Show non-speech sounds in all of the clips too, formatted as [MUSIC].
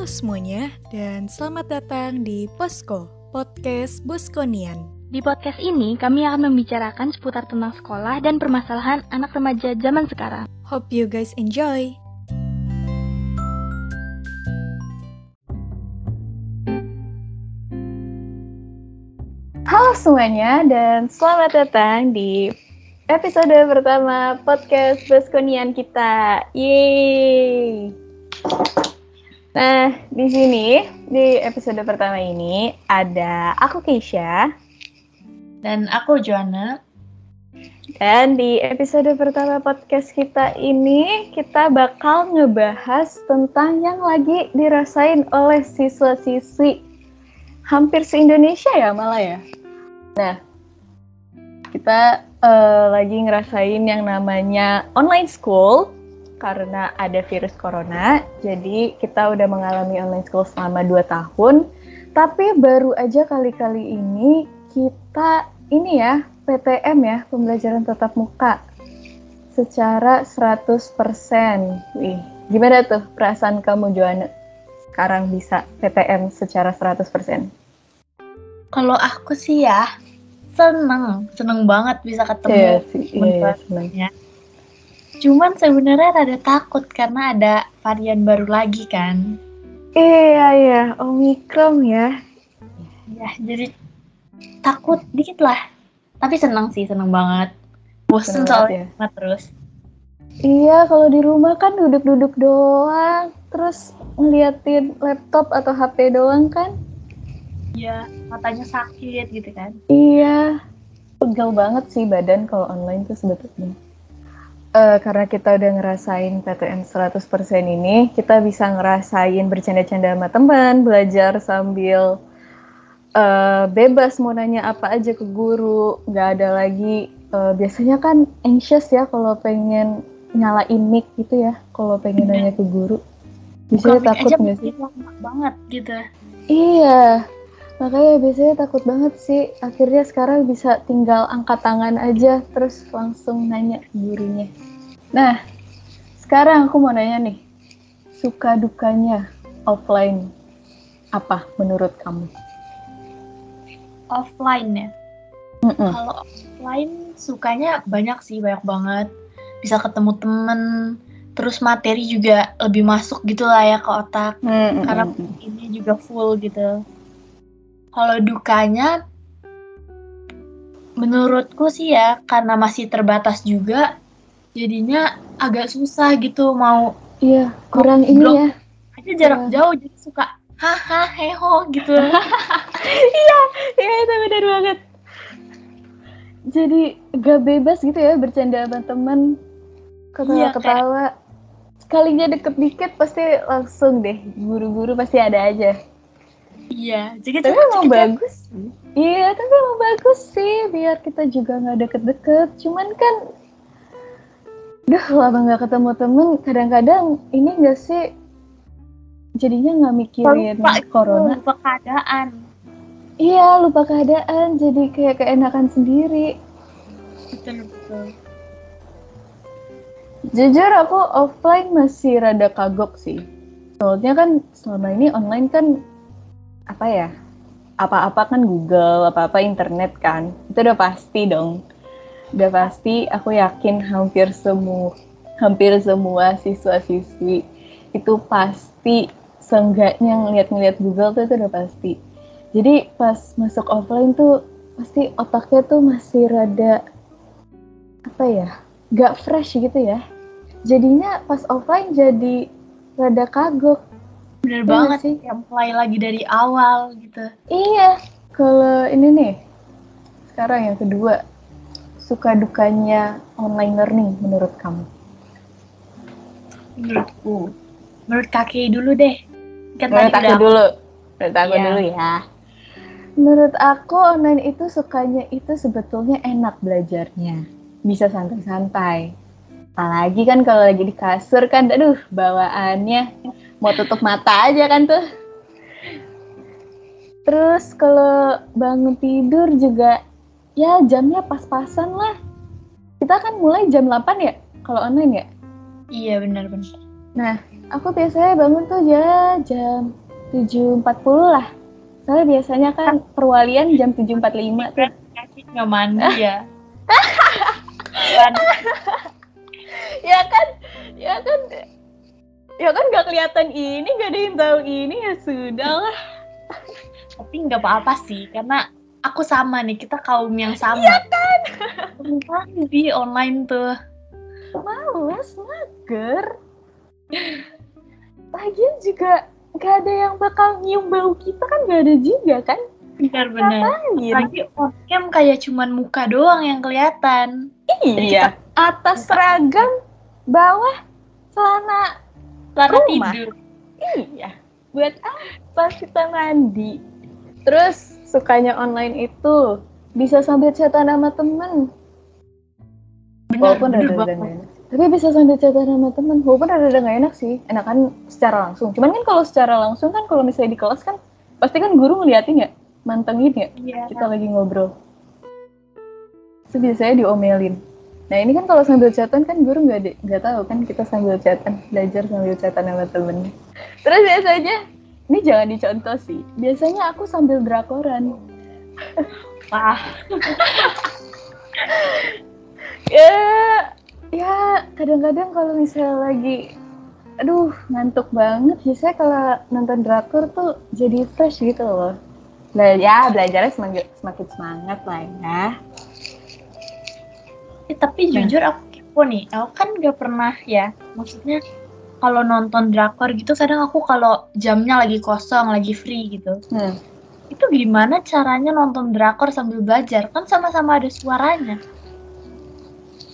Halo semuanya dan selamat datang di Posko, Podcast Boskonian. Di podcast ini, kami akan membicarakan seputar tentang sekolah dan permasalahan anak remaja zaman sekarang. Hope you guys enjoy. Halo semuanya dan selamat datang di episode pertama podcast Baskonian kita. Yeay. Nah, di sini di episode pertama ini ada aku Keisha Dan aku Joanna. dan di episode pertama podcast kita ini kita bakal ngebahas tentang yang lagi dirasain oleh siswa-siswi hampir se-Indonesia ya malah ya. Nah, kita eh, lagi ngerasain yang namanya online school karena ada virus corona. Jadi kita udah mengalami online school selama 2 tahun. Tapi baru aja kali-kali ini kita ini ya PTM ya, pembelajaran tatap muka secara 100%. Wih, gimana tuh perasaan kamu Joanna? Sekarang bisa PTM secara 100%. Kalau aku sih ya seneng, seneng banget bisa Iya ketemu. sih, iya, iya, senang. Cuman sebenarnya rada takut karena ada varian baru lagi kan. Iya, iya, Omikron ya. Ya, jadi takut dikit lah. Tapi seneng sih, seneng banget. Bosen soalnya ya. terus. Iya, kalau di rumah kan duduk-duduk doang, terus ngeliatin laptop atau HP doang kan? Ya, matanya sakit gitu kan. Iya, pegel banget sih badan kalau online tuh sebetulnya. Eh, karena kita udah ngerasain PTM 100% ini, kita bisa ngerasain bercanda-canda sama teman, belajar sambil eh, bebas mau nanya apa aja ke guru, nggak ada lagi. eh, biasanya kan anxious ya kalau pengen nyalain mic gitu ya, kalau pengen nanya ke guru. Biasanya mic takut nggak sih? banget gitu. Iya, makanya biasanya takut banget sih. Akhirnya sekarang bisa tinggal angkat tangan aja, terus langsung nanya gurunya. Nah, sekarang aku mau nanya nih, suka dukanya offline apa menurut kamu? Offline ya. Mm-mm. Kalau offline sukanya banyak sih, banyak banget. Bisa ketemu temen, terus materi juga lebih masuk gitu lah ya ke otak. Mm-mm. Karena ini juga full gitu. Kalau dukanya, menurutku sih ya, karena masih terbatas juga, jadinya agak susah gitu mau iya kurang ini ya. aja jarak Iya. jauh jadi suka haha heho gitu. [LAUGHS] Iya, iya itu benar banget. Jadi gak bebas gitu ya bercanda sama temen, Iya, ketawa-ketawa. Sekalinya deket dikit pasti langsung deh, guru-guru pasti ada aja. Iya, jadi Tapi emang bagus. Iya, tapi emang bagus sih, biar kita juga nggak deket-deket. Cuman kan, duh lama nggak ketemu temen, kadang-kadang ini nggak sih, jadinya nggak mikirin lupa gitu, corona. lupa keadaan. Iya, lupa keadaan, jadi kayak keenakan sendiri. Betul betul. Jujur aku offline masih rada kagok sih. Soalnya kan selama ini online kan apa ya? Apa-apa kan Google, apa-apa internet kan. Itu udah pasti dong. Udah pasti aku yakin hampir semua hampir semua siswa-siswi itu pasti seenggaknya ngeliat-ngeliat Google tuh itu udah pasti. Jadi pas masuk offline tuh pasti otaknya tuh masih rada apa ya? Gak fresh gitu ya jadinya pas offline jadi rada kagok. Bener Iya banget sih. yang mulai lagi dari awal gitu. Iya, kalau ini nih, sekarang yang kedua, suka dukanya online learning menurut kamu? Menurutku. Menurut kakek dulu deh. Kan Menurut tadi aku dulu, menurut aku Iya. dulu ya. Menurut aku online itu sukanya itu sebetulnya enak belajarnya, bisa santai-santai. Apalagi kan kalau lagi di kasur kan, aduh bawaannya mau tutup mata aja kan tuh. Terus kalau bangun tidur juga ya jamnya pas-pasan lah. Kita kan mulai jam 8 ya kalau online ya. Iya benar-benar. Nah, aku biasanya bangun tuh ya jam 7.40 lah. Soalnya biasanya kan perwalian jam 7.45 tuh. Nggak mandi ya. [LAUGHS] Kan, ya kan, ya kan, ya kan nggak kelihatan ini, nggak ada yang tahu ini ya sudah lah. Tapi nggak apa-apa sih, karena aku sama nih, kita kaum yang sama. Iya kan? di online tuh. Males, mager. Lagian juga nggak ada yang bakal nyium bau kita kan nggak ada juga kan? Benar-benar. Lagi on cam kayak cuman muka doang yang kelihatan. Iya. Atas seragam, bawah celana Celana Rumah. tidur. Iya, buat apa kita mandi? Terus sukanya online itu bisa sambil chatan sama temen. Bener, Walaupun bener ada enak. Tapi bisa sambil chatan sama temen. Walaupun ada nggak enak sih. Enakan secara langsung. Cuman kan kalau secara langsung kan kalau misalnya di kelas kan pasti kan guru ngeliatin ya, mantengin ya Iya. kita lagi ngobrol. Itu biasanya diomelin. Nah ini kan kalau sambil chatan kan guru nggak nggak tahu kan kita sambil chatan belajar sambil chatan sama temen. Terus biasanya ini jangan dicontoh sih. Biasanya aku sambil drakoran. Wah, [LAUGHS] Ya ya kadang-kadang kalau misalnya lagi aduh ngantuk banget biasanya kalau nonton drakor tuh jadi fresh gitu loh. Bela ya belajarnya semakin semakin semangat lah ya. Eh, tapi Nah. jujur aku kepo nih. Aku kan gak pernah ya. Maksudnya kalau nonton drakor gitu kadang aku kalau jamnya lagi kosong, lagi free gitu. Hmm. Itu gimana caranya nonton drakor sambil belajar? Kan sama-sama ada suaranya.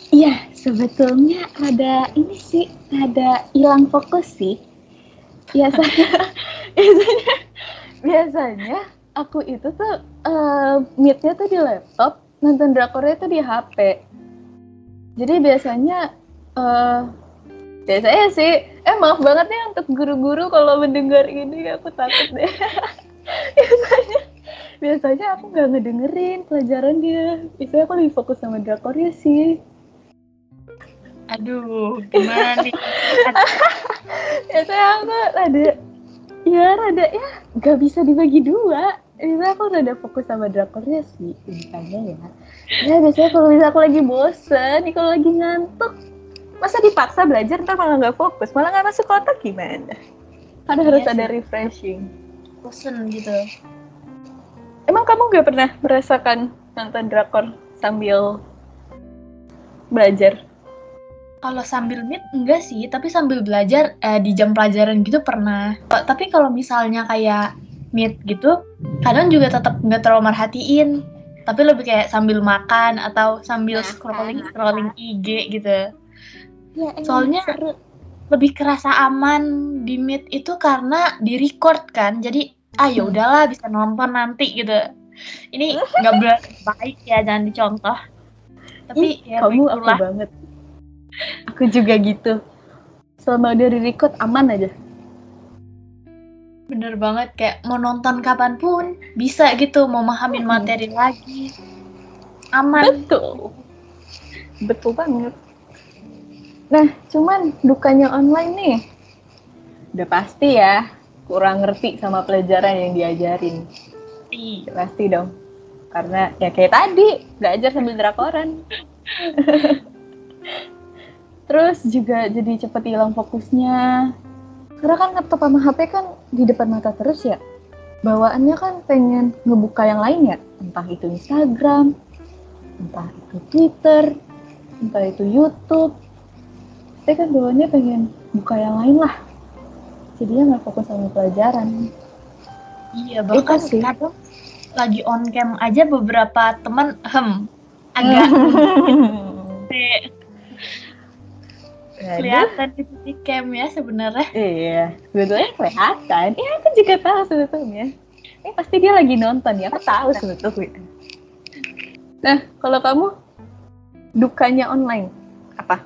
Iya, sebetulnya ada ini sih, ada hilang fokus sih. Biasanya, [LAUGHS] biasanya, biasanya aku itu tuh eh meet-nya tuh di laptop, nonton drakornya tuh di HP. Jadi biasanya, eh biasanya sih, eh maaf banget ya untuk guru-guru kalau mendengar ini aku takut deh. [LAUGHS] biasanya, biasanya aku nggak ngedengerin pelajaran dia. Biasanya aku lebih fokus sama drakornya sih. Aduh, gimana nih? [LAUGHS] biasanya aku rada ya rada ya gak bisa dibagi dua biasanya aku rada fokus sama drakornya sih misalnya ya ya biasanya kalau bisa aku lagi bosen nih kalau lagi ngantuk masa dipaksa belajar ntar malah nggak fokus malah nggak masuk otak gimana kan harus Iya ada sih. refreshing Bosen gitu. emang kamu nggak pernah merasakan nonton drakor sambil belajar Kalau sambil meet enggak sih, tapi sambil belajar eh, di jam pelajaran gitu pernah. Tapi kalau misalnya kayak meet gitu, kadang juga tetap nggak terlalu merhatiin. Tapi lebih kayak sambil makan atau sambil Makan, scrolling scrolling IG gitu. ya Soalnya- seru Lebih kerasa aman di meet itu karena di record kan. Jadi ah ya udahlah bisa nonton nanti gitu. Ini nggak [LAUGHS] baik ya, jangan dicontoh. Tapi Ih, ya kamu aku banget. Aku juga gitu. Selama dari record aman aja. Bener banget kayak mau nonton kapan pun bisa gitu mau mahamin Mm-mm. materi lagi aman Betul. Betul banget. Nah, cuman dukanya online nih. Udah pasti ya, kurang ngerti sama pelajaran yang diajarin. Udah Pasti dong. Karena ya kayak tadi, belajar sambil drakoran. [LAUGHS] Terus juga jadi cepet hilang fokusnya. Karena kan laptop sama HP kan di depan mata terus ya. Bawaannya kan pengen ngebuka yang lain ya. Entah itu Instagram, entah itu Twitter, entah itu YouTube. Tapi kan bawaannya pengen buka yang lain lah. Jadinya nggak fokus sama pelajaran. iya bahkan sih. kadang lagi on cam aja beberapa teman hem agak. [LAUGHS] [LAUGHS] kelihatan di cam ya sebenarnya Iya, sebetulnya kelihatan. Iya, aku juga tahu sebetulnya. Ini pasti dia lagi nonton ya, aku tahu sebetulnya. Nah, kalau kamu dukanya online apa?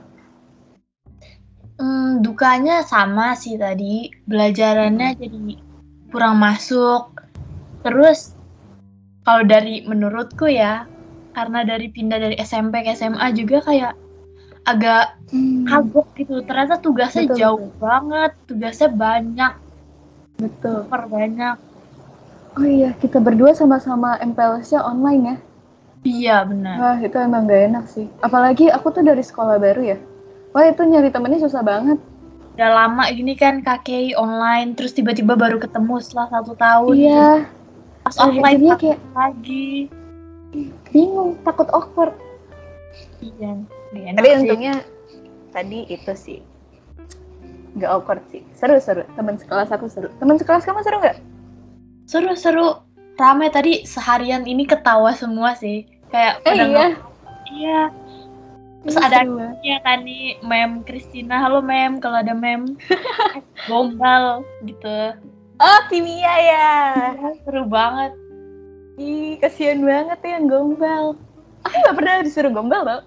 Hmm, dukanya sama sih tadi belajarannya jadi kurang masuk terus kalau dari menurutku ya karena dari pindah dari SMP ke SMA juga kayak agak Hmm, kagok gitu. Ternyata tugasnya Betul, jauh banget, tugasnya banyak, betul. super banyak. Oh iya, kita berdua sama-sama MPLS-nya online ya. Iya benar. Wah, itu emang gak enak sih. Apalagi aku tuh dari sekolah baru ya. Wah, itu nyari temennya susah banget. Udah lama gini kan KKI online, terus tiba-tiba baru ketemu setelah satu tahun. Iya, Pas offline jadinya takut kayak lagi. bingung, takut awkward. Iya. nggak Tapi sih. untungnya tadi itu sih. Gak awkward sih. Seru-seru. Teman sekelas aku seru. Teman sekelas kamu seru nggak? seru-seru. Rame tadi seharian ini ketawa semua sih. Kayak pada iya. Iya. Terus Iya, ada ya kan nih mem Christina, halo mem kalau ada mem [LAUGHS] gombal gitu. Oh, kimia ya. Seru banget. Ih, kasihan banget ya yang gombal. Aku nggak pernah disuruh gombal tau.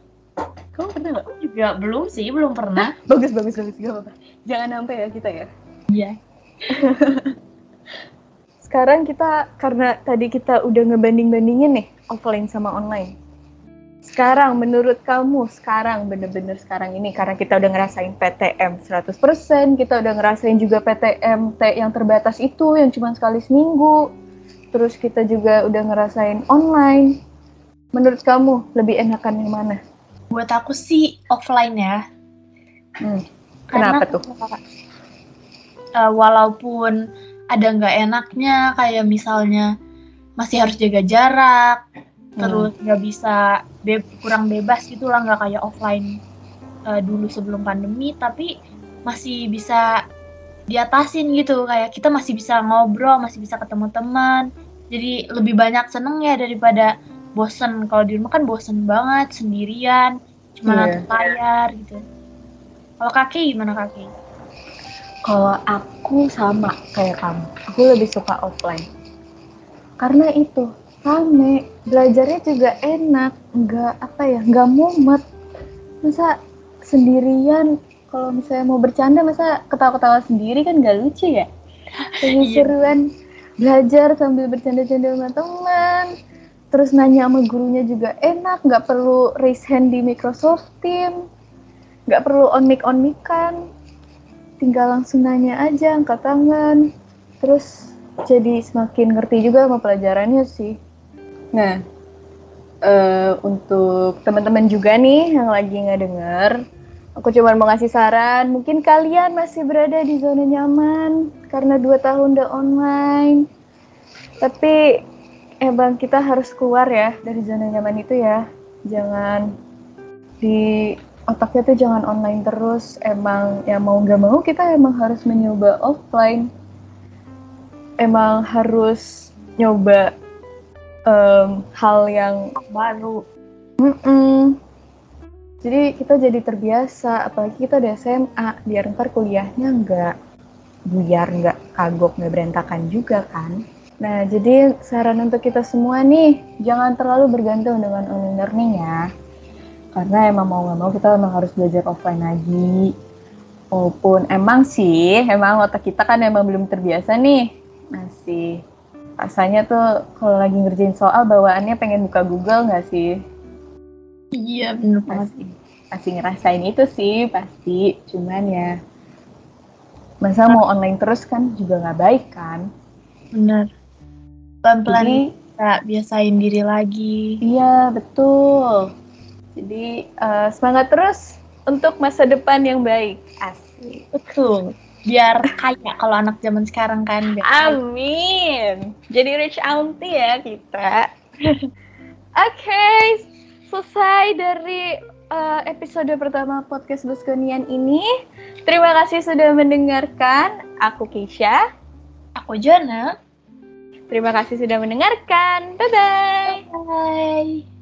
Kamu pernah nggak? Juga belum sih, belum pernah. [LAUGHS] Bagus, bagus, bagus. Gak apa-apa. Jangan sampai ya kita ya. Iya. [LAUGHS] Sekarang kita, karena tadi kita udah ngebanding-bandingin nih, offline sama online. Sekarang, menurut kamu, sekarang, bener-bener sekarang ini, karena kita udah ngerasain PTM 100%, kita udah ngerasain juga PTM T yang terbatas itu, yang cuma sekali seminggu. Terus kita juga udah ngerasain online. Menurut kamu, lebih enakan yang mana? Buat aku sih offline ya. Hmm. Karena Kenapa tuh? eh, walaupun ada nggak enaknya kayak misalnya masih harus jaga jarak Hmm. terus nggak bisa be- kurang bebas gitu lah nggak kayak offline eh, dulu sebelum pandemi tapi masih bisa diatasin gitu kayak kita masih bisa ngobrol masih bisa ketemu teman jadi lebih banyak seneng ya daripada bosen kalau di rumah kan bosen banget sendirian cuma Iya. nonton layar gitu kalau kaki gimana kaki Kalau aku sama kayak kamu, aku lebih suka offline. Karena itu rame, belajarnya juga enak, nggak apa ya, nggak mumet. Masa sendirian, kalau misalnya mau bercanda, masa ketawa-ketawa sendiri kan nggak lucu ya? [LAUGHS] Lebih Iya. seruan belajar sambil bercanda-canda sama teman. Terus nanya sama gurunya juga enak, nggak perlu raise hand di Microsoft Team, nggak perlu on mic on mic kan tinggal langsung nanya aja, angkat tangan. Terus jadi semakin ngerti juga sama pelajarannya sih. Nah, eh, untuk teman-teman juga nih yang lagi nggak denger, aku cuma mau ngasih saran. Mungkin kalian masih berada di zona nyaman karena dua tahun udah online. Tapi emang kita harus keluar ya dari zona nyaman itu ya. Jangan di otaknya tuh jangan online terus emang ya mau nggak mau kita emang harus mencoba offline emang harus nyoba em, hal yang baru Mm-mm. jadi kita jadi terbiasa apalagi kita udah SMA biar ntar kuliahnya nggak buyar nggak kagok nggak berantakan juga kan nah jadi saran untuk kita semua nih jangan terlalu bergantung dengan online learning ya. Karena emang mau nggak mau kita emang harus belajar offline lagi. Walaupun emang sih emang otak kita kan emang belum terbiasa nih. Masih. Rasanya tuh kalau lagi ngerjain soal bawaannya pengen buka Google nggak sih? Iya bener pasti. Pasti ngerasain itu sih pasti. Cuman ya masa mau online terus kan juga nggak baik kan? Bener pelan-pelan jadi kita biasain diri lagi. Iya betul. Jadi eh, semangat terus untuk masa depan yang baik. Asik. Betul. Biar kaya kalau anak zaman sekarang kan biar kaya. amin. Jadi rich auntie ya kita. [LAUGHS] Oke selesai dari eh, episode pertama podcast Buskonian ini. Terima kasih sudah mendengarkan. Aku Keisha. Aku Jana Terima kasih sudah mendengarkan. Bye bye. bye